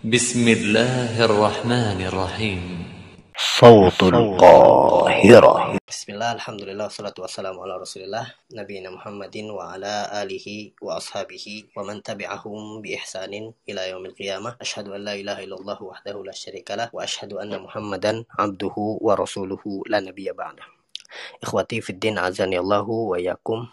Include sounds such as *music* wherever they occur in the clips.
بسم الله الرحمن الرحيم. صوت القاهرة. بسم الله الحمد لله والصلاة والسلام على رسول الله نبينا محمد وعلى آله وأصحابه ومن تبعهم بإحسان إلى يوم القيامة. أشهد أن لا إله إلا الله وحده لا شريك له وأشهد أن محمدا عبده ورسوله لا نبي بعده. إخوتي في الدين عزاني الله وإياكم.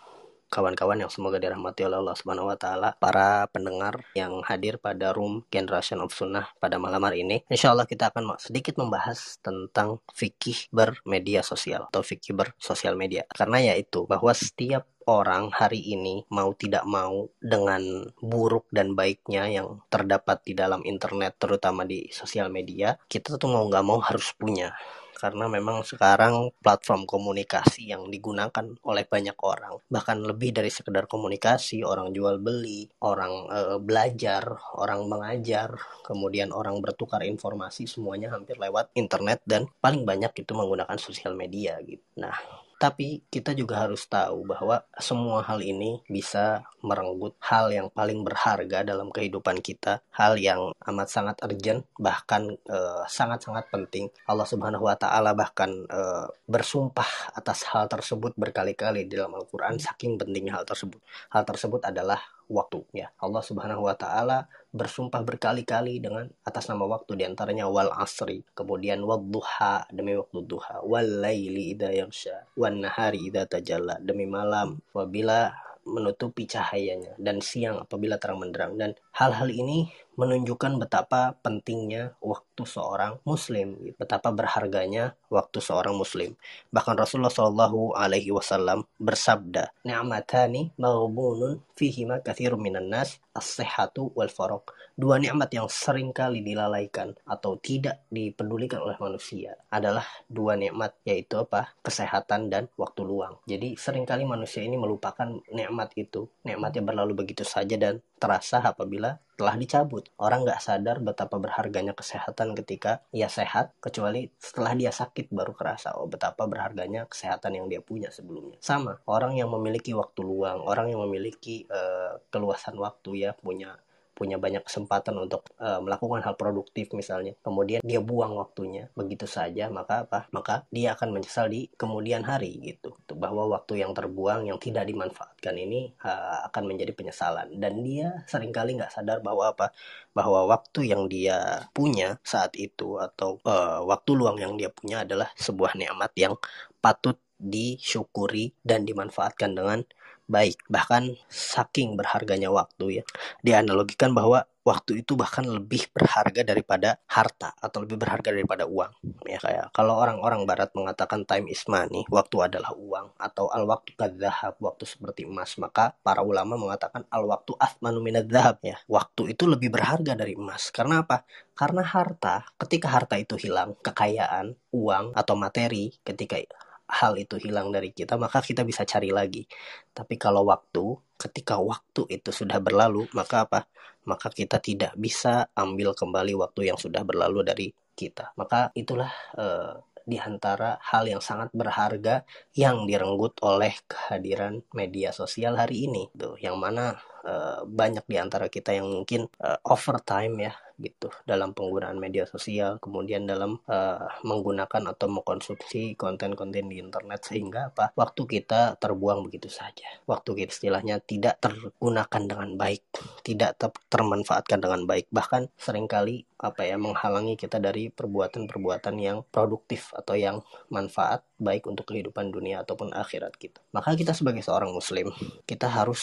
Kawan-kawan yang semoga dirahmati oleh Allah Subhanahu wa taala, para pendengar yang hadir pada room Generation of Sunnah pada malam hari ini. Insya Allah kita akan sedikit membahas tentang fikih bermedia sosial atau fikih bersosial media. Karena yaitu bahwa setiap orang hari ini mau tidak mau dengan buruk dan baiknya yang terdapat di dalam internet terutama di sosial media kita tuh mau nggak mau harus punya karena memang sekarang platform komunikasi yang digunakan oleh banyak orang bahkan lebih dari sekedar komunikasi orang jual beli orang e, belajar orang mengajar kemudian orang bertukar informasi semuanya hampir lewat internet dan paling banyak itu menggunakan sosial media gitu. Nah tapi kita juga harus tahu bahwa semua hal ini bisa merenggut hal yang paling berharga dalam kehidupan kita, hal yang amat sangat urgent, bahkan eh, sangat-sangat penting. Allah Subhanahu wa taala bahkan uh, bersumpah atas hal tersebut berkali-kali di dalam Al-Qur'an saking pentingnya hal tersebut. Hal tersebut adalah waktu ya. Allah Subhanahu wa taala bersumpah berkali-kali dengan atas nama waktu di antaranya wal asri kemudian wadduha demi waktu duha wal laili idza yaghsha wan nahari idza tajalla demi malam apabila menutupi cahayanya dan siang apabila terang benderang dan hal-hal ini menunjukkan betapa pentingnya waktu seorang muslim, betapa berharganya waktu seorang muslim. Bahkan Rasulullah Shallallahu alaihi wasallam bersabda, "Ni'matani maghbunun fihima katsirun minan nas, as-sihhatu wal faraq." Dua nikmat yang sering kali dilalaikan atau tidak dipedulikan oleh manusia adalah dua nikmat yaitu apa? Kesehatan dan waktu luang. Jadi sering kali manusia ini melupakan nikmat itu. Nikmatnya berlalu begitu saja dan terasa apabila telah dicabut. Orang nggak sadar betapa berharganya kesehatan ketika ia sehat, kecuali setelah dia sakit baru kerasa oh betapa berharganya kesehatan yang dia punya sebelumnya. Sama, orang yang memiliki waktu luang, orang yang memiliki uh, keluasan waktu ya, punya punya banyak kesempatan untuk uh, melakukan hal produktif misalnya. Kemudian dia buang waktunya. Begitu saja maka apa? Maka dia akan menyesal di kemudian hari gitu. Bahwa waktu yang terbuang yang tidak dimanfaatkan ini uh, akan menjadi penyesalan. Dan dia sering kali nggak sadar bahwa apa? Bahwa waktu yang dia punya saat itu atau uh, waktu luang yang dia punya adalah sebuah nikmat yang patut disyukuri dan dimanfaatkan dengan baik. Bahkan saking berharganya waktu ya. Dianalogikan bahwa waktu itu bahkan lebih berharga daripada harta atau lebih berharga daripada uang. Ya kayak kalau orang-orang barat mengatakan time is money, waktu adalah uang atau al waktu kadzahab, waktu seperti emas, maka para ulama mengatakan al waktu athmanu minadzahab ya. Waktu itu lebih berharga dari emas. Karena apa? Karena harta, ketika harta itu hilang, kekayaan, uang atau materi ketika hal itu hilang dari kita, maka kita bisa cari lagi. Tapi kalau waktu, ketika waktu itu sudah berlalu, maka apa? Maka kita tidak bisa ambil kembali waktu yang sudah berlalu dari kita. Maka itulah uh, di antara hal yang sangat berharga yang direnggut oleh kehadiran media sosial hari ini tuh yang mana uh, banyak di antara kita yang mungkin uh, overtime ya gitu dalam penggunaan media sosial kemudian dalam uh, menggunakan atau mengkonsumsi konten-konten di internet sehingga apa waktu kita terbuang begitu saja. Waktu kita istilahnya tidak tergunakan dengan baik tidak ter termanfaatkan dengan baik. Bahkan sering kali apa ya menghalangi kita dari perbuatan-perbuatan yang produktif atau yang manfaat baik untuk kehidupan dunia ataupun akhirat kita. Maka kita sebagai seorang muslim, kita harus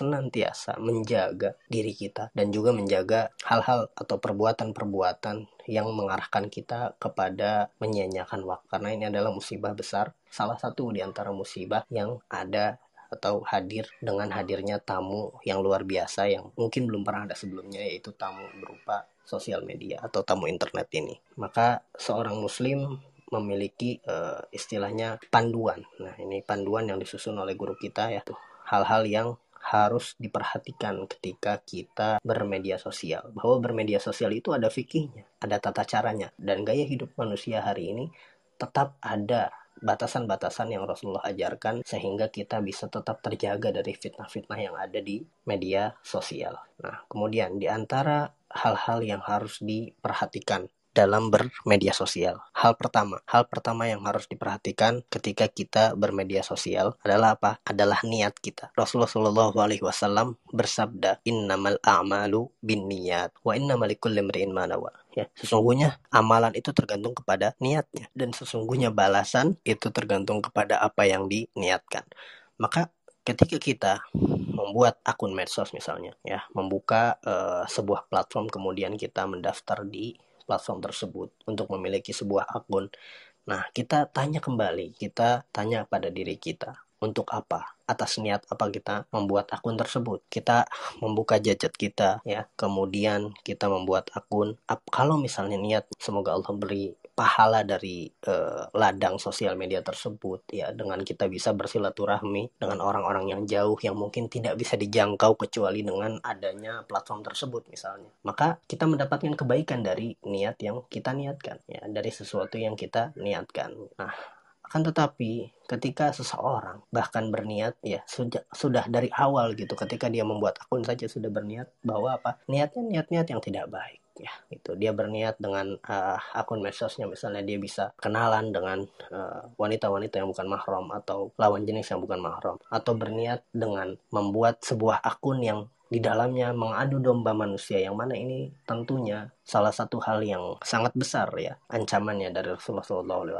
senantiasa menjaga diri kita dan juga menjaga hal-hal atau perbuatan-perbuatan yang mengarahkan kita kepada menyanyiakan waktu. Karena ini adalah musibah besar, salah satu di antara musibah yang ada atau hadir dengan hadirnya tamu yang luar biasa yang mungkin belum pernah ada sebelumnya yaitu tamu berupa sosial media atau tamu internet ini. Maka seorang muslim memiliki uh, istilahnya panduan. Nah, ini panduan yang disusun oleh guru kita ya. Hal-hal yang harus diperhatikan ketika kita bermedia sosial. Bahwa bermedia sosial itu ada fikihnya, ada tata caranya. Dan gaya hidup manusia hari ini tetap ada batasan-batasan yang Rasulullah ajarkan sehingga kita bisa tetap terjaga dari fitnah-fitnah yang ada di media sosial. Nah, kemudian di antara hal-hal yang harus diperhatikan dalam bermedia sosial. Hal pertama, hal pertama yang harus diperhatikan ketika kita bermedia sosial adalah apa? Adalah niat kita. Rasulullah Shallallahu Alaihi Wasallam bersabda, Innamal a'malu bin niat, wa innamal likulli imri'in ma nawa. Ya, sesungguhnya amalan itu tergantung kepada niatnya dan sesungguhnya balasan itu tergantung kepada apa yang diniatkan. Maka ketika kita membuat akun medsos misalnya ya membuka uh, sebuah platform kemudian kita mendaftar di platform tersebut untuk memiliki sebuah akun. Nah, kita tanya kembali, kita tanya pada diri kita, untuk apa? Atas niat apa kita membuat akun tersebut? Kita membuka gadget kita, ya. Kemudian kita membuat akun. Kalau misalnya niat, semoga Allah beri pahala dari uh, ladang sosial media tersebut ya dengan kita bisa bersilaturahmi dengan orang-orang yang jauh yang mungkin tidak bisa dijangkau kecuali dengan adanya platform tersebut misalnya. Maka kita mendapatkan kebaikan dari niat yang kita niatkan ya dari sesuatu yang kita niatkan. Nah akan tetapi ketika seseorang bahkan berniat ya sudah sudah dari awal gitu ketika dia membuat akun saja sudah berniat bahwa apa? Niatnya niat-niat yang tidak baik ya itu dia berniat dengan uh, akun medsosnya. Misalnya dia bisa kenalan dengan eh, wanita-wanita uh, yang bukan mahram atau lawan jenis yang bukan mahram. Atau berniat dengan membuat sebuah akun yang di dalamnya mengadu domba manusia yang mana ini tentunya salah satu hal yang sangat besar ya ancamannya dari Rasulullah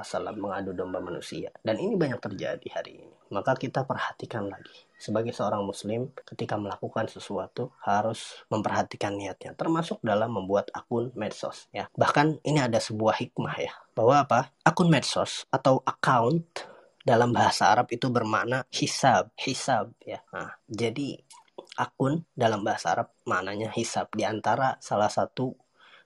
SAW mengadu domba manusia. Dan ini banyak terjadi hari ini. Maka kita perhatikan lagi. Sebagai seorang muslim ketika melakukan sesuatu harus memperhatikan niatnya. Termasuk dalam membuat akun medsos ya. Bahkan ini ada sebuah hikmah ya. Bahwa apa? Akun medsos atau account dalam bahasa Arab itu bermakna hisab hisab ya. Nah jadi akun dalam bahasa Arab maknanya hisab. Di antara salah satu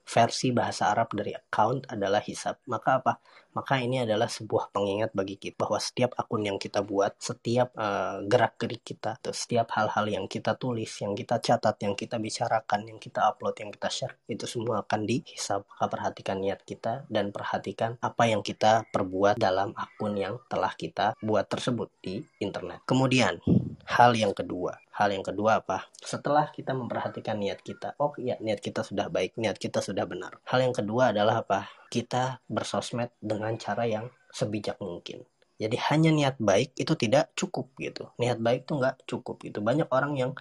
versi bahasa Arab dari account adalah hisab. Maka apa? Maka ini adalah sebuah pengingat bagi kita bahwa setiap akun yang kita buat, setiap uh, gerak-gerik kita, atau setiap hal-hal yang kita tulis, yang kita catat, yang kita bicarakan, yang kita upload, yang kita share, itu semua akan dihisab. Maka perhatikan niat kita dan perhatikan apa yang kita perbuat dalam akun yang telah kita buat tersebut di internet. Kemudian, hal yang kedua, hal yang kedua apa? Setelah kita memperhatikan niat kita, oh iya niat kita sudah baik, niat kita sudah benar. Hal yang kedua adalah apa? Kita bersosmed dengan cara yang sebijak mungkin. Jadi hanya niat baik itu tidak cukup gitu. Niat baik itu nggak cukup gitu. Banyak orang yang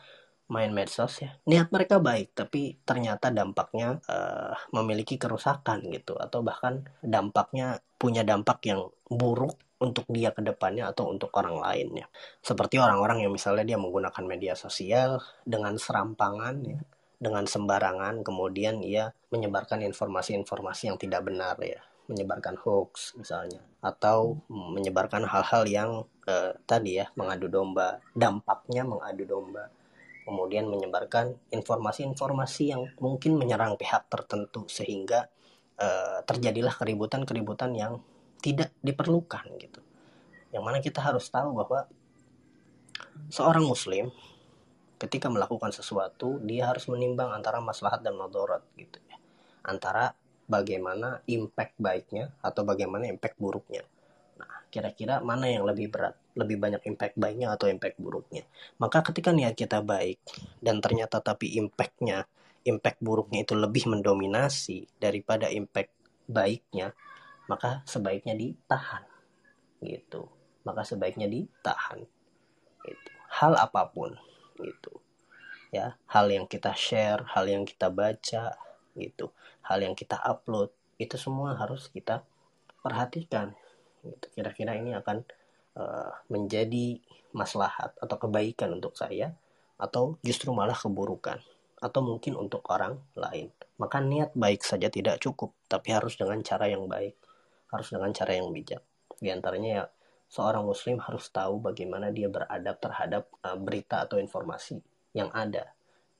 main medsos ya. Niat mereka baik tapi ternyata dampaknya uh, memiliki kerusakan gitu atau bahkan dampaknya punya dampak yang buruk untuk dia ke depannya atau untuk orang lainnya. Seperti orang-orang yang misalnya dia menggunakan media sosial dengan serampangan ya, dengan sembarangan kemudian ia menyebarkan informasi-informasi yang tidak benar ya, menyebarkan hoax misalnya atau menyebarkan hal-hal yang eh, tadi ya mengadu domba, dampaknya mengadu domba. Kemudian menyebarkan informasi-informasi yang mungkin menyerang pihak tertentu sehingga eh, terjadilah keributan-keributan yang tidak diperlukan gitu. Yang mana kita harus tahu bahwa seorang muslim ketika melakukan sesuatu dia harus menimbang antara maslahat dan madarat gitu ya. Antara bagaimana impact baiknya atau bagaimana impact buruknya. Nah, kira-kira mana yang lebih berat? Lebih banyak impact baiknya atau impact buruknya? Maka ketika niat kita baik dan ternyata tapi impactnya, impact buruknya itu lebih mendominasi daripada impact baiknya, maka sebaiknya ditahan gitu maka sebaiknya ditahan itu hal apa pun gitu. Ya hal yang kita share hal yang kita baca gitu. Hal yang kita upload itu semua harus kita perhatikan gitu. Kira-kira ini akan uh, menjadi maslahat atau kebaikan untuk saya atau justru malah keburukan atau mungkin untuk orang lain. Maka niat baik saja tidak cukup tapi harus dengan cara yang baik harus dengan cara yang bijak. Di antaranya ya seorang muslim harus tahu bagaimana dia beradab terhadap uh, berita atau informasi yang ada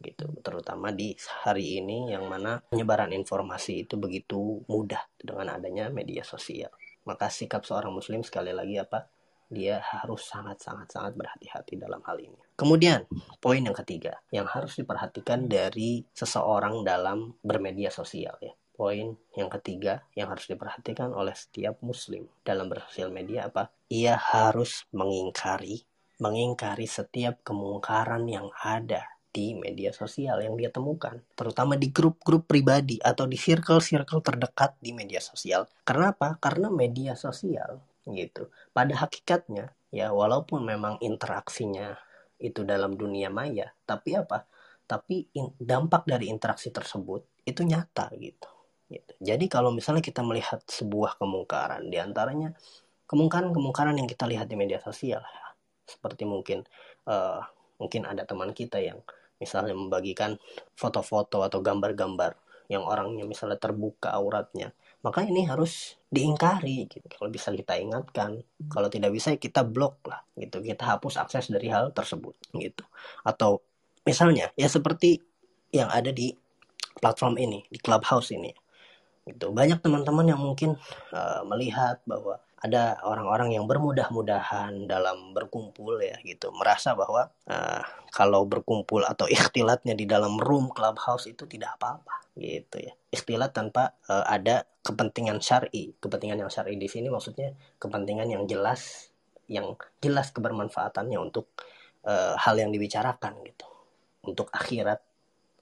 gitu. Terutama di hari ini yang mana penyebaran informasi itu begitu mudah dengan adanya media sosial. Maka sikap seorang muslim. Sekali lagi apa? Dia harus sangat sangat sangat berhati-hati dalam hal ini. Kemudian poin yang ketiga yang harus diperhatikan dari seseorang dalam bermedia sosial ya Poin yang ketiga yang harus diperhatikan oleh setiap muslim dalam bersosial media apa? Ia harus mengingkari, mengingkari setiap kemungkaran yang ada di media sosial yang dia temukan, terutama di grup-grup pribadi atau di circle-circle terdekat di media sosial. Karena apa? Karena media sosial gitu. Pada hakikatnya ya walaupun memang interaksinya itu dalam dunia maya, tapi apa? Tapi dampak dari interaksi tersebut itu nyata gitu. Gitu. Jadi kalau misalnya kita melihat sebuah kemungkaran, di antaranya kemungkaran-kemungkaran yang kita lihat di media sosial, seperti mungkin uh, mungkin ada teman kita yang misalnya membagikan foto-foto atau gambar-gambar yang orangnya misalnya terbuka auratnya. Maka ini harus diingkari gitu. Kalau bisa kita ingatkan. Kalau tidak bisa ya kita blok lah gitu. Kita hapus akses dari hal tersebut gitu. Atau misalnya ya seperti yang ada di platform ini di clubhouse ini gitu. Banyak teman-teman yang mungkin uh, melihat bahwa ada orang-orang yang bermudah-mudahan dalam berkumpul ya gitu. Merasa bahwa uh, kalau berkumpul atau ikhtilatnya di dalam room clubhouse itu tidak apa-apa gitu ya. Ikhtilat tanpa uh, ada kepentingan syari. Kepentingan yang syari di sini maksudnya kepentingan yang jelas yang jelas kebermanfaatannya untuk uh, hal yang dibicarakan gitu. Untuk akhirat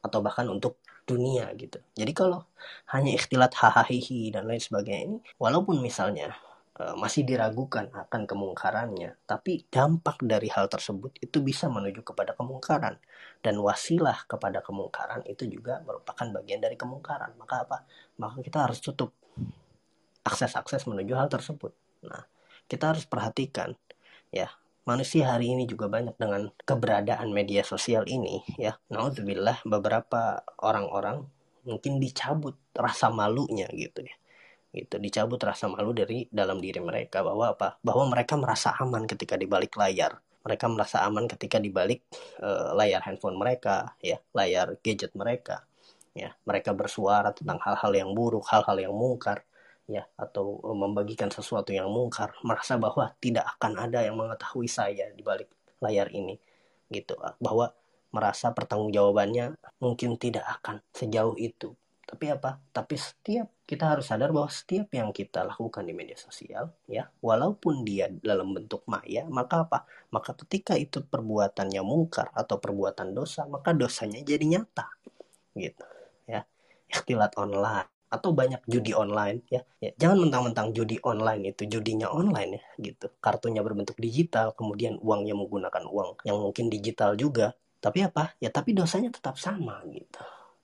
atau bahkan untuk dunia gitu jadi kalau hanya ikhtilat hahaha dan lain sebagainya ini walaupun misalnya Eh, masih diragukan akan kemungkarannya, tapi dampak dari hal tersebut itu bisa menuju kepada kemungkaran dan wasilah kepada kemungkaran itu juga merupakan bagian dari kemungkaran. Maka apa? Maka kita harus tutup akses-akses menuju hal tersebut. Nah, kita harus perhatikan ya, manusia hari ini juga banyak dengan keberadaan media sosial ini ya. Naudzubillah beberapa orang-orang mungkin dicabut rasa malunya gitu ya. Gitu dicabut rasa malu dari dalam diri mereka bahwa apa? Bahwa mereka merasa aman ketika di balik layar. Mereka merasa aman ketika di balik uh, layar handphone mereka ya layar gadget mereka. Ya mereka bersuara tentang hal-hal yang buruk hal-hal yang mungkar ya atau uh, membagikan sesuatu yang mungkar merasa bahwa tidak akan ada yang mengetahui saya di balik layar ini gitu bahwa merasa pertanggungjawabannya mungkin tidak akan sejauh itu tapi apa? Tapi setiap kita harus sadar bahwa setiap yang kita lakukan di media sosial, ya, walaupun dia dalam bentuk maya, maka apa? Maka ketika itu perbuatannya mungkar atau perbuatan dosa, maka dosanya jadi nyata, gitu, ya. Ikhtilat online atau banyak judi online ya. ya jangan mentang-mentang judi online itu judinya online ya gitu kartunya berbentuk digital kemudian uangnya menggunakan uang yang mungkin digital juga tapi apa ya tapi dosanya tetap sama gitu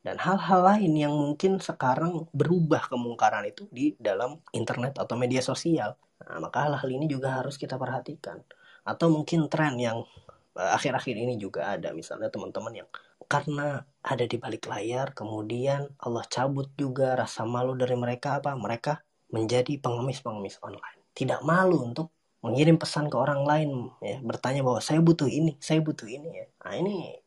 dan hal-hal lain yang mungkin sekarang berubah kemungkaran itu di dalam internet atau media sosial. Nah, maka hal-hal ini juga harus kita perhatikan. Atau mungkin tren yang akhir-akhir ini juga ada misalnya teman-teman yang karena ada di balik layar kemudian Allah cabut juga rasa malu dari mereka apa mereka menjadi pengemis-pengemis online tidak malu untuk mengirim pesan ke orang lain ya bertanya bahwa saya butuh ini saya butuh ini ya nah ini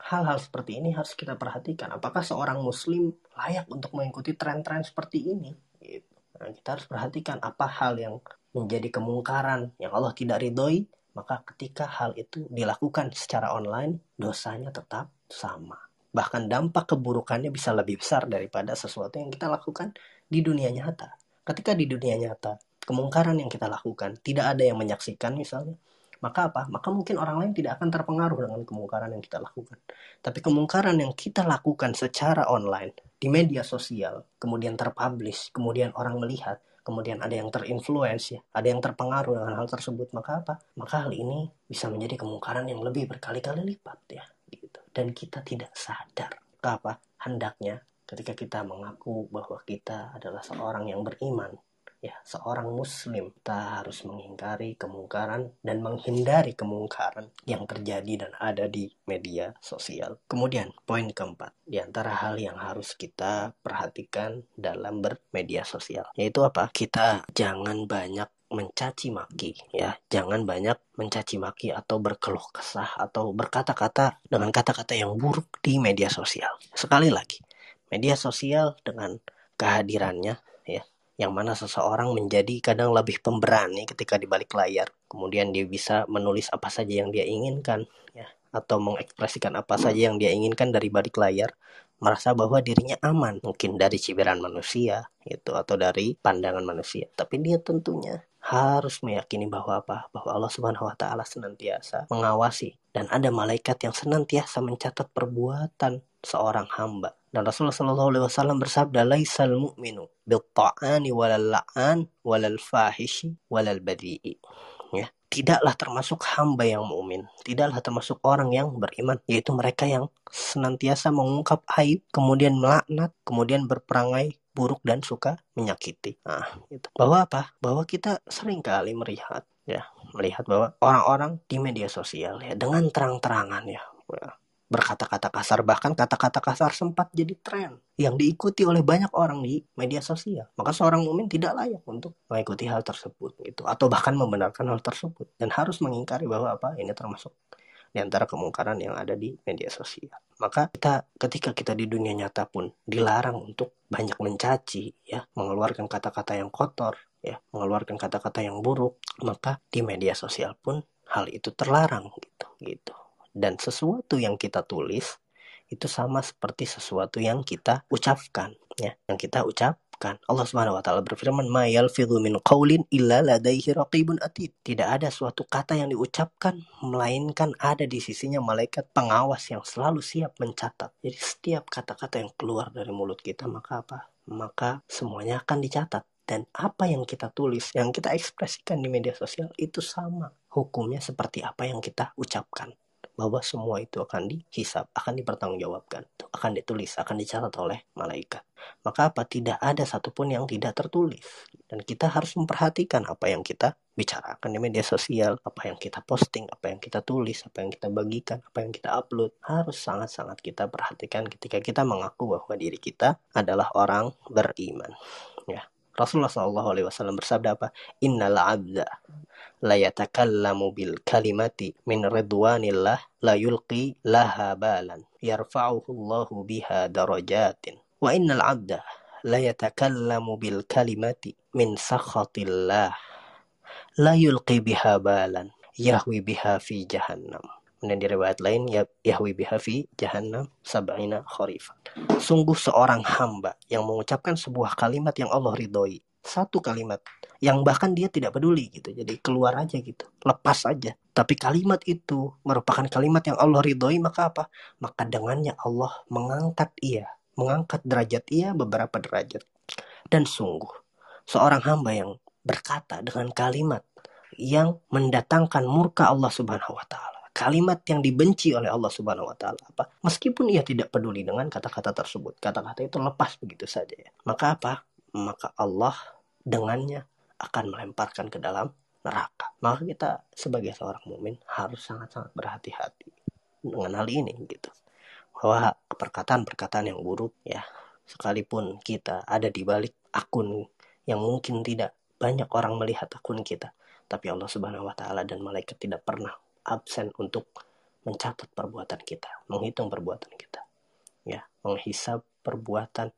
hal-hal seperti ini harus kita perhatikan. Apakah seorang muslim layak untuk mengikuti tren-tren seperti ini? Gitu. Nah, kita harus perhatikan apa hal yang menjadi kemungkaran yang Allah tidak ridhoi, maka ketika hal itu dilakukan secara online, dosanya tetap sama. Bahkan dampak keburukannya bisa lebih besar daripada sesuatu yang kita lakukan di dunia nyata. Ketika di dunia nyata, kemungkaran yang kita lakukan tidak ada yang menyaksikan misalnya, maka apa? Maka mungkin orang lain tidak akan terpengaruh dengan kemungkaran yang kita lakukan. Tapi kemungkaran yang kita lakukan secara online di media sosial, kemudian terpublish, kemudian orang melihat, kemudian ada yang terinfluence ya, ada yang terpengaruh dengan hal tersebut, maka apa? Maka hal ini bisa menjadi kemungkaran yang lebih berkali-kali lipat ya, gitu. Dan kita tidak sadar. Apa? Hendaknya ketika kita mengaku bahwa kita adalah seorang yang beriman, ya seorang muslim kita harus mengingkari kemungkaran dan menghindari kemungkaran yang terjadi dan ada di media sosial. Kemudian poin keempat di antara hal yang harus kita perhatikan dalam bermedia sosial yaitu apa? Kita jangan banyak mencaci maki ya jangan banyak mencaci maki atau berkeluh kesah atau berkata-kata dengan kata-kata yang buruk di media sosial sekali lagi media sosial dengan kehadirannya ya yang mana seseorang menjadi kadang lebih pemberani ketika di balik layar. Kemudian dia bisa menulis apa saja yang dia inginkan, ya, atau mengekspresikan apa saja yang dia inginkan dari balik layar, merasa bahwa dirinya aman, mungkin dari cibiran manusia, itu atau dari pandangan manusia. Tapi dia tentunya harus meyakini bahwa apa? Bahwa Allah Subhanahu wa taala senantiasa mengawasi dan ada malaikat yang senantiasa mencatat perbuatan seorang hamba. Dan Rasulullah Shallallahu alaihi wasallam bersabda, "Laisal mu'minu bil ta'ani walal la'an walal fahishi walal badi'i." Ya, tidaklah termasuk hamba yang mukmin, tidaklah termasuk orang yang beriman, yaitu mereka yang senantiasa mengungkap aib, kemudian melaknat, kemudian berperangai buruk dan suka menyakiti. Nah, itu. Bahwa apa? Bahwa kita sering kali melihat ya, melihat bahwa orang-orang di media sosial ya dengan terang-terangan ya, ya berkata-kata kasar bahkan kata-kata kasar sempat jadi tren yang diikuti oleh banyak orang di media sosial maka seorang mukmin tidak layak untuk mengikuti hal tersebut gitu atau bahkan membenarkan hal tersebut dan harus mengingkari bahwa apa ini termasuk di antara kemungkaran yang ada di media sosial. Maka kita ketika kita di dunia nyata pun dilarang untuk banyak mencaci, ya, mengeluarkan kata-kata yang kotor, ya, mengeluarkan kata-kata yang buruk, maka di media sosial pun hal itu terlarang gitu, gitu. Dan sesuatu yang kita tulis itu sama seperti sesuatu yang kita ucapkan, ya, yang kita ucap ucapkan. Allah Subhanahu wa taala berfirman, "Ma yalfidhu min qaulin illa ladaihi raqibun atid." Tidak ada suatu kata yang diucapkan melainkan ada di sisinya malaikat pengawas yang selalu siap mencatat. Jadi setiap kata-kata yang keluar dari mulut kita maka apa? Maka semuanya akan dicatat dan apa yang kita tulis, yang kita ekspresikan di media sosial itu sama hukumnya seperti apa yang kita ucapkan bahwa semua itu akan dihisap, akan dipertanggungjawabkan, akan ditulis, akan dicatat oleh malaikat. Maka apa? Tidak ada satupun yang tidak tertulis. Dan kita harus memperhatikan apa yang kita bicarakan di media sosial, apa yang kita posting, apa yang kita tulis, apa yang kita bagikan, apa yang kita upload. Harus sangat-sangat kita perhatikan ketika kita mengaku bahwa diri kita adalah orang beriman. Ya. Rasulullah SAW bersabda apa? Innal abda la yatakallamu bil kalimati min ridwanillah la yulqi laha balan yarfa'uhu Allahu biha darajatin. Wa innal 'abda la yatakallamu bil kalimati min sakhatillah la yulqi biha balan yahwi biha fi jahannam. Dan di riwayat lain ya yahwi biha fi jahannam sab'ina kharifan. Sungguh seorang hamba yang mengucapkan sebuah kalimat yang Allah ridhoi. Satu kalimat yang bahkan dia tidak peduli gitu. Jadi keluar aja gitu. Lepas aja. Tapi kalimat itu merupakan kalimat yang Allah ridhoi maka apa? Maka dengannya Allah mengangkat ia. Mengangkat derajat ia beberapa derajat. Dan sungguh seorang hamba yang berkata dengan kalimat yang mendatangkan murka Allah Subhanahu wa taala kalimat yang dibenci oleh Allah Subhanahu wa taala apa? Meskipun ia tidak peduli dengan kata-kata tersebut kata-kata itu lepas begitu saja ya. Maka apa? Maka Allah dengannya akan melemparkan ke dalam neraka. Maka kita sebagai seorang mukmin harus sangat-sangat berhati-hati dengan hal ini gitu. Bahwa perkataan-perkataan yang buruk ya, sekalipun kita ada di balik akun yang mungkin tidak banyak orang melihat akun kita, tapi Allah Subhanahu wa taala dan malaikat tidak pernah absen untuk mencatat perbuatan kita, menghitung perbuatan kita. Ya, menghisap perbuatan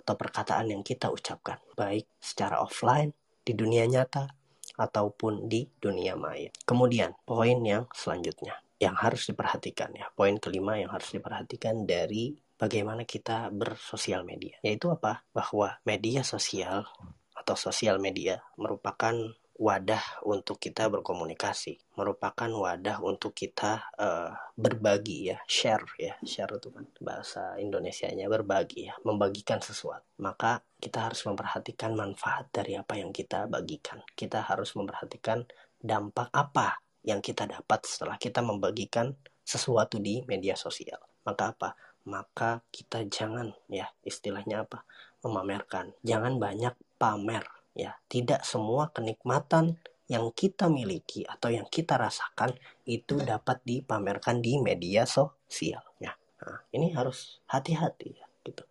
atau perkataan yang kita ucapkan, baik secara offline di dunia nyata ataupun di dunia maya. Kemudian, poin yang selanjutnya yang harus diperhatikan ya, poin kelima yang harus diperhatikan dari bagaimana kita bersosial media, yaitu apa? Bahwa media sosial atau sosial media merupakan wadah untuk kita berkomunikasi, merupakan wadah untuk kita uh, berbagi ya, share ya, share itu kan bahasa Indonesianya berbagi ya, membagikan sesuatu. Maka kita harus memperhatikan manfaat dari apa yang kita bagikan. Kita harus memperhatikan dampak apa yang kita dapat setelah kita membagikan sesuatu di media sosial. Maka apa? Maka kita jangan ya istilahnya apa? memamerkan. Jangan banyak pamer ya tidak semua kenikmatan yang kita miliki atau yang kita rasakan itu dapat dipamerkan di media sosial. Ya nah, ini harus hati-hati ya gitu.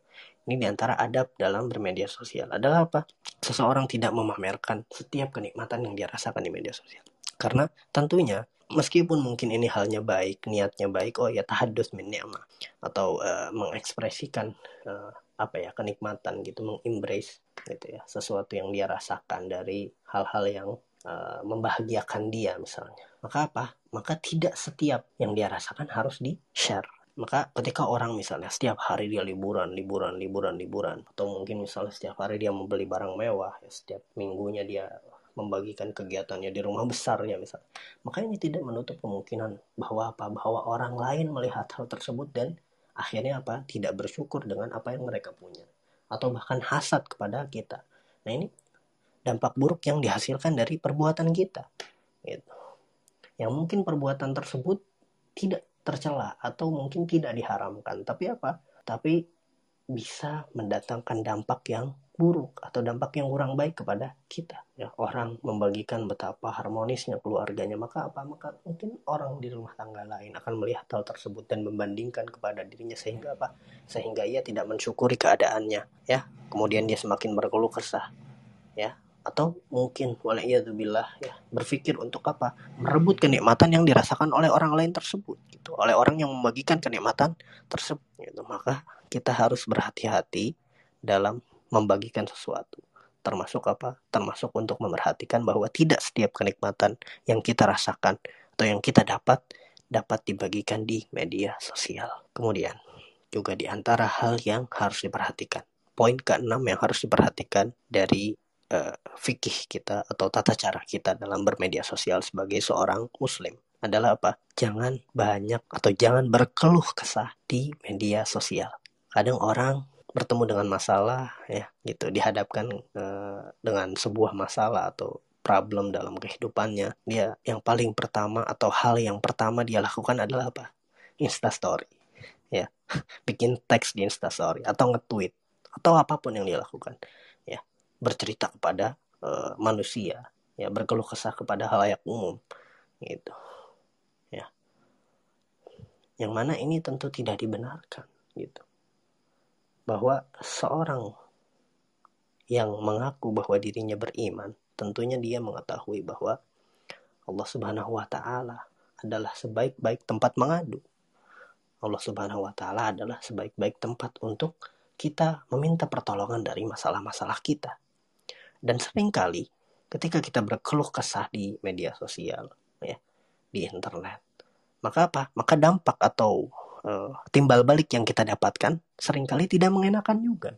Ini di antara adab dalam bermedia sosial adalah apa? Seseorang tidak memamerkan setiap kenikmatan yang dia rasakan di media sosial. Karena tentunya meskipun mungkin ini halnya baik niatnya baik oh ya tahadus min ni'mah atau uh, mengekspresikan uh, apa ya kenikmatan gitu mengembrace gitu ya sesuatu yang dia rasakan dari hal-hal yang uh, membahagiakan dia misalnya. Maka apa? Maka tidak setiap yang dia rasakan harus di share maka ketika orang misalnya setiap hari dia liburan liburan liburan liburan atau mungkin misalnya setiap hari dia membeli barang mewah ya setiap minggunya dia membagikan kegiatannya di rumah besarnya misalnya maka ini tidak menutup kemungkinan bahwa apa? Bahwa orang lain melihat hal tersebut dan akhirnya apa? Tidak bersyukur dengan apa yang mereka punya. Atau bahkan hasad kepada kita. Nah ini dampak buruk yang dihasilkan dari perbuatan kita gitu. Yang mungkin perbuatan tersebut tidak tercela atau mungkin tidak diharamkan. Tapi apa? Tapi bisa mendatangkan dampak yang buruk atau dampak yang kurang baik kepada kita. Ya orang membagikan betapa harmonisnya keluarganya maka apa? Maka mungkin orang di rumah tangga lain akan melihat hal tersebut dan membandingkan kepada dirinya sehingga apa? Sehingga ia tidak mensyukuri keadaannya ya. Kemudian dia semakin berkeluh kesah ya. Atau mungkin waliyadzubillah ya berpikir untuk apa? Merebut kenikmatan yang dirasakan oleh orang lain tersebut gitu. Oleh orang yang membagikan kenikmatan tersebut gitu. Maka kita harus berhati-hati dalam membagikan sesuatu termasuk apa termasuk untuk memerhatikan bahwa tidak setiap kenikmatan yang kita rasakan atau yang kita dapat dapat dibagikan di media sosial kemudian juga di antara hal yang harus diperhatikan poin keenam yang harus diperhatikan dari uh, fikih kita atau tata cara kita dalam bermedia sosial sebagai seorang muslim adalah apa? Jangan banyak atau jangan berkeluh kesah di media sosial. Kadang orang bertemu dengan masalah ya gitu. Dihadapkan uh, dengan sebuah masalah atau problem dalam kehidupannya dia yang paling pertama atau hal yang pertama dia lakukan adalah apa? Instastory ya. *laughs* Bikin teks di instastory atau nge-tweet atau apa pun yang dia lakukan bercerita kepada uh, manusia ya. Berkeluh kesah kepada halayak umum gitu ya. Yang mana ini tentu tidak dibenarkan gitu bahwa seorang yang mengaku bahwa dirinya beriman tentunya dia mengetahui bahwa Allah Subhanahu wa taala adalah sebaik-baik tempat mengadu Allah Subhanahu wa taala adalah sebaik-baik tempat untuk kita meminta pertolongan dari masalah-masalah kita dan sering kali ketika kita berkeluh kesah di media sosial, ya, di internet, maka apa? Maka dampak atau uh, timbal balik yang kita dapatkan sering kali tidak mengenakan juga.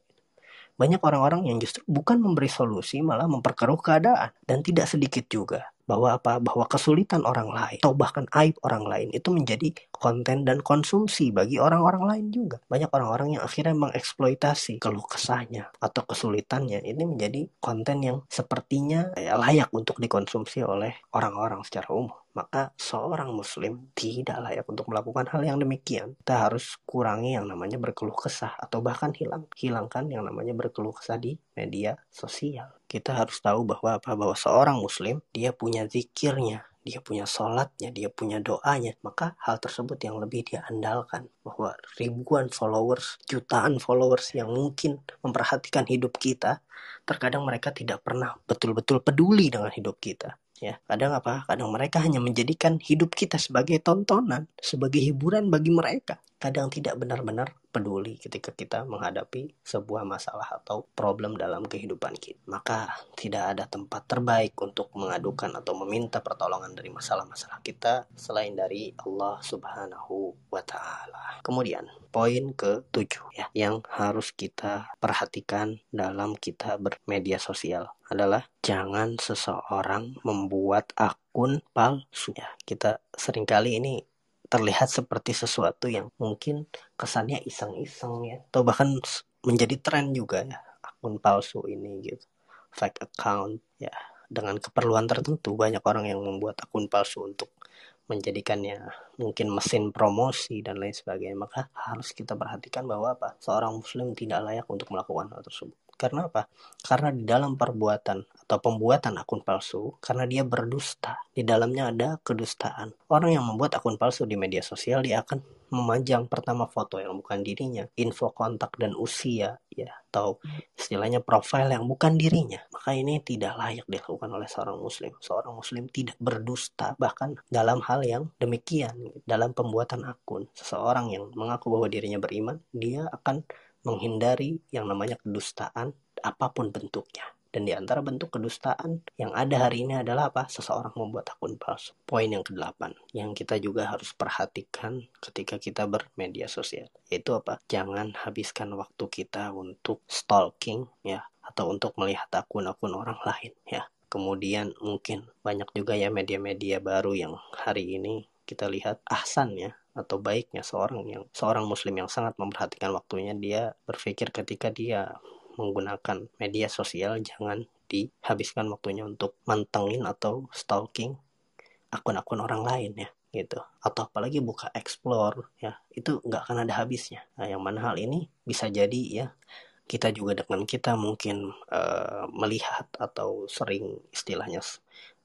Banyak orang-orang yang justru bukan memberi solusi, malah memperkeruh keadaan. Dan tidak sedikit juga bahwa apa bahwa kesulitan orang lain atau bahkan aib orang lain itu menjadi konten dan konsumsi bagi orang-orang lain juga banyak orang-orang yang akhirnya mengeksploitasi keluh kesahnya atau kesulitannya ini menjadi konten yang sepertinya ya, layak untuk dikonsumsi oleh orang-orang secara umum maka seorang muslim tidak layak untuk melakukan hal yang demikian. Kita harus kurangi yang namanya berkeluh kesah atau bahkan hilang hilangkan yang namanya berkeluh kesah di media sosial. Kita harus tahu bahwa apa? Bahwa seorang muslim dia punya zikirnya, dia punya sholatnya, dia punya doanya, maka hal tersebut yang lebih dia andalkan. Bahwa ribuan followers, jutaan followers yang mungkin memperhatikan hidup kita, terkadang mereka tidak pernah betul-betul peduli dengan hidup kita ya. Kadang apa? Kadang mereka hanya menjadikan hidup kita sebagai tontonan sebagai hiburan bagi mereka kadang tidak benar-benar peduli ketika kita menghadapi sebuah masalah atau problem dalam kehidupan kita maka tidak ada tempat terbaik untuk mengadukan atau meminta pertolongan dari masalah-masalah kita selain dari Allah Subhanahu wa taala kemudian poin ke tujuh ya yang harus kita perhatikan dalam kita bermedia sosial adalah jangan seseorang membuat akun palsu ya. Kita sering kali ini terlihat seperti sesuatu yang mungkin kesannya iseng-iseng ya. Atau bahkan menjadi tren juga ya akun palsu ini gitu. Fake account ya. Dengan keperluan tertentu banyak orang yang membuat akun palsu untuk menjadikannya mungkin mesin promosi dan lain sebagainya. Maka harus kita perhatikan bahwa apa? Seorang muslim tidak layak untuk melakukan hal tersebut karena apa? Karena di dalam perbuatan atau pembuatan akun palsu, karena dia berdusta, di dalamnya ada kedustaan. Orang yang membuat akun palsu di media sosial, dia akan memajang pertama foto yang bukan dirinya, info kontak dan usia, ya, atau istilahnya profil yang bukan dirinya. Maka ini tidak layak dilakukan oleh seorang muslim. Seorang muslim tidak berdusta, bahkan dalam hal yang demikian, dalam pembuatan akun. Seseorang yang mengaku bahwa dirinya beriman, dia akan menghindari yang namanya kedustaan apa pun bentuknya. Dan di antara bentuk kedustaan yang ada hari ini adalah apa? Seseorang membuat akun palsu. Poin yang kedelapan yang kita juga harus perhatikan ketika kita bermedia sosial. Yaitu apa? Jangan habiskan waktu kita untuk stalking ya atau untuk melihat akun-akun orang lain ya kemudian mungkin banyak juga ya media-media baru yang hari ini kita lihat ahsan ya atau baiknya seorang yang seorang muslim yang sangat memperhatikan waktunya dia berpikir ketika dia menggunakan media sosial jangan dihabiskan waktunya untuk mantengin atau stalking akun-akun orang lain ya gitu. Atau apalagi buka explore ya itu nggak akan ada habisnya. Nah, yang mana hal ini bisa jadi ya kita juga dengan kita mungkin uh, melihat atau sering istilahnya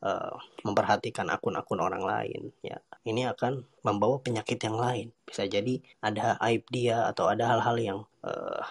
uh, memperhatikan akun-akun orang lain ya. Ini akan membawa penyakit yang lain. Bisa jadi ada aib dia atau ada hal-hal yang uh,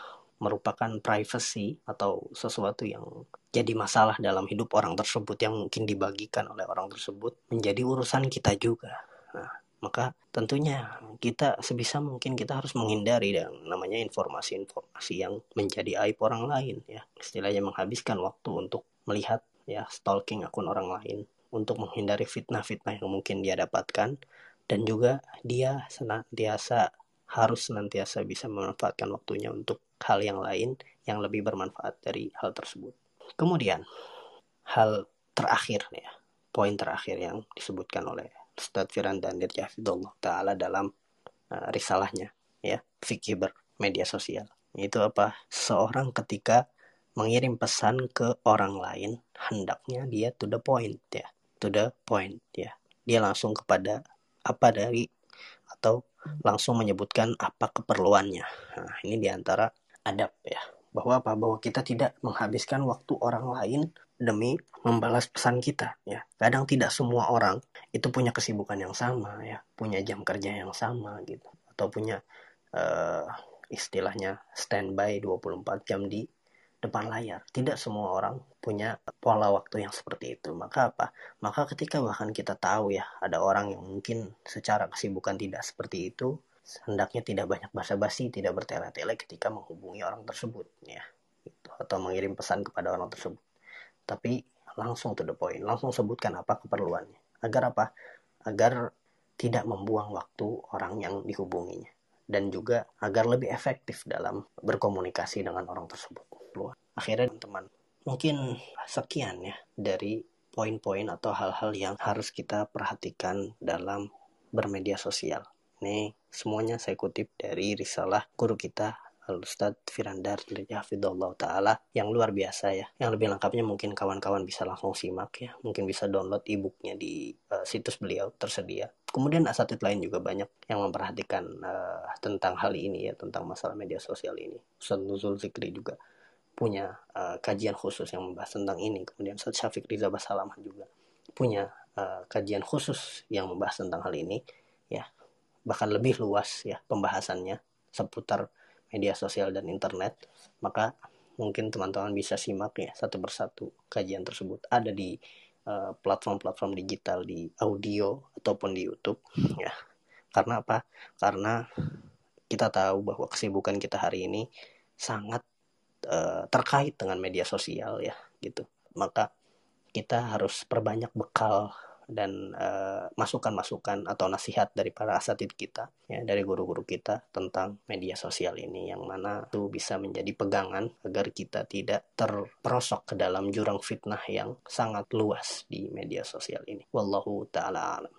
merupakan privacy atau sesuatu yang jadi masalah dalam hidup orang tersebut yang mungkin dibagikan oleh orang tersebut menjadi urusan kita juga. Nah maka tentunya kita sebisa mungkin kita harus menghindari yang namanya informasi-informasi yang menjadi aib orang lain ya. Istilahnya menghabiskan waktu untuk melihat ya stalking akun orang lain untuk menghindari fitnah-fitnah yang mungkin dia dapatkan. Dan juga dia senantiasa harus senantiasa bisa memanfaatkan waktunya untuk hal yang lain yang lebih bermanfaat dari hal tersebut. Kemudian hal terakhir ya, poin terakhir yang disebutkan oleh Ustadz Firandan Hafidullah Ta'ala dalam uh, risalahnya ya fikih bermedia sosial. Itu apa? Seorang ketika mengirim pesan ke orang lain hendaknya dia to the point ya. To the point ya. Dia langsung kepada apa dari atau langsung menyebutkan apa keperluannya. Nah, ini di antara adab ya. Bahwa apa? Bahwa kita tidak menghabiskan waktu orang lain demi membalas pesan kita ya. Kadang tidak semua orang itu punya kesibukan yang sama ya. Punya jam kerja yang sama gitu. Atau punya uh, istilahnya standby 24 jam di depan layar tidak semua orang punya pola waktu yang seperti itu maka apa maka ketika bahkan kita tahu ya ada orang yang mungkin secara kesibukan tidak seperti itu hendaknya tidak banyak basa-basi tidak bertele-tele ketika menghubungi orang tersebut ya gitu. atau mengirim pesan kepada orang tersebut tapi langsung to the point, langsung sebutkan apa keperluannya. Agar apa? Agar tidak membuang waktu orang yang dihubunginya dan juga agar lebih efektif dalam berkomunikasi dengan orang tersebut. Akhirnya teman-teman, mungkin sekian ya dari poin-poin atau hal-hal yang harus kita perhatikan dalam bermedia sosial. Ini semuanya saya kutip dari risalah guru kita Al-Ustadz Firandar Hafidullah Ta'ala yang luar biasa ya. Yang lebih lengkapnya mungkin kawan-kawan bisa langsung simak ya. Mungkin bisa download e-booknya di uh, situs beliau tersedia. Kemudian asatid lain juga banyak yang memperhatikan uh, tentang hal ini ya, tentang masalah media sosial ini. Ustadz Nuzul Zikri juga punya uh, kajian khusus yang membahas tentang ini. Kemudian Ustadz Syafiq Riza Basalaman juga punya uh, kajian khusus yang membahas tentang hal ini ya. Bahkan lebih luas ya pembahasannya seputar media sosial dan internet, maka mungkin teman-teman bisa simak ya satu persatu kajian tersebut ada di eh, platform-platform uh, digital di audio ataupun di YouTube ya. Karena apa? Karena kita tahu bahwa kesibukan kita hari ini sangat uh, terkait dengan media sosial ya gitu. Maka kita harus perbanyak bekal dan eh, masukan-masukan uh, atau nasihat dari para asatid kita ya dari guru-guru kita tentang media sosial ini yang mana itu bisa menjadi pegangan agar kita tidak terperosok ke dalam jurang fitnah yang sangat luas di media sosial ini wallahu taala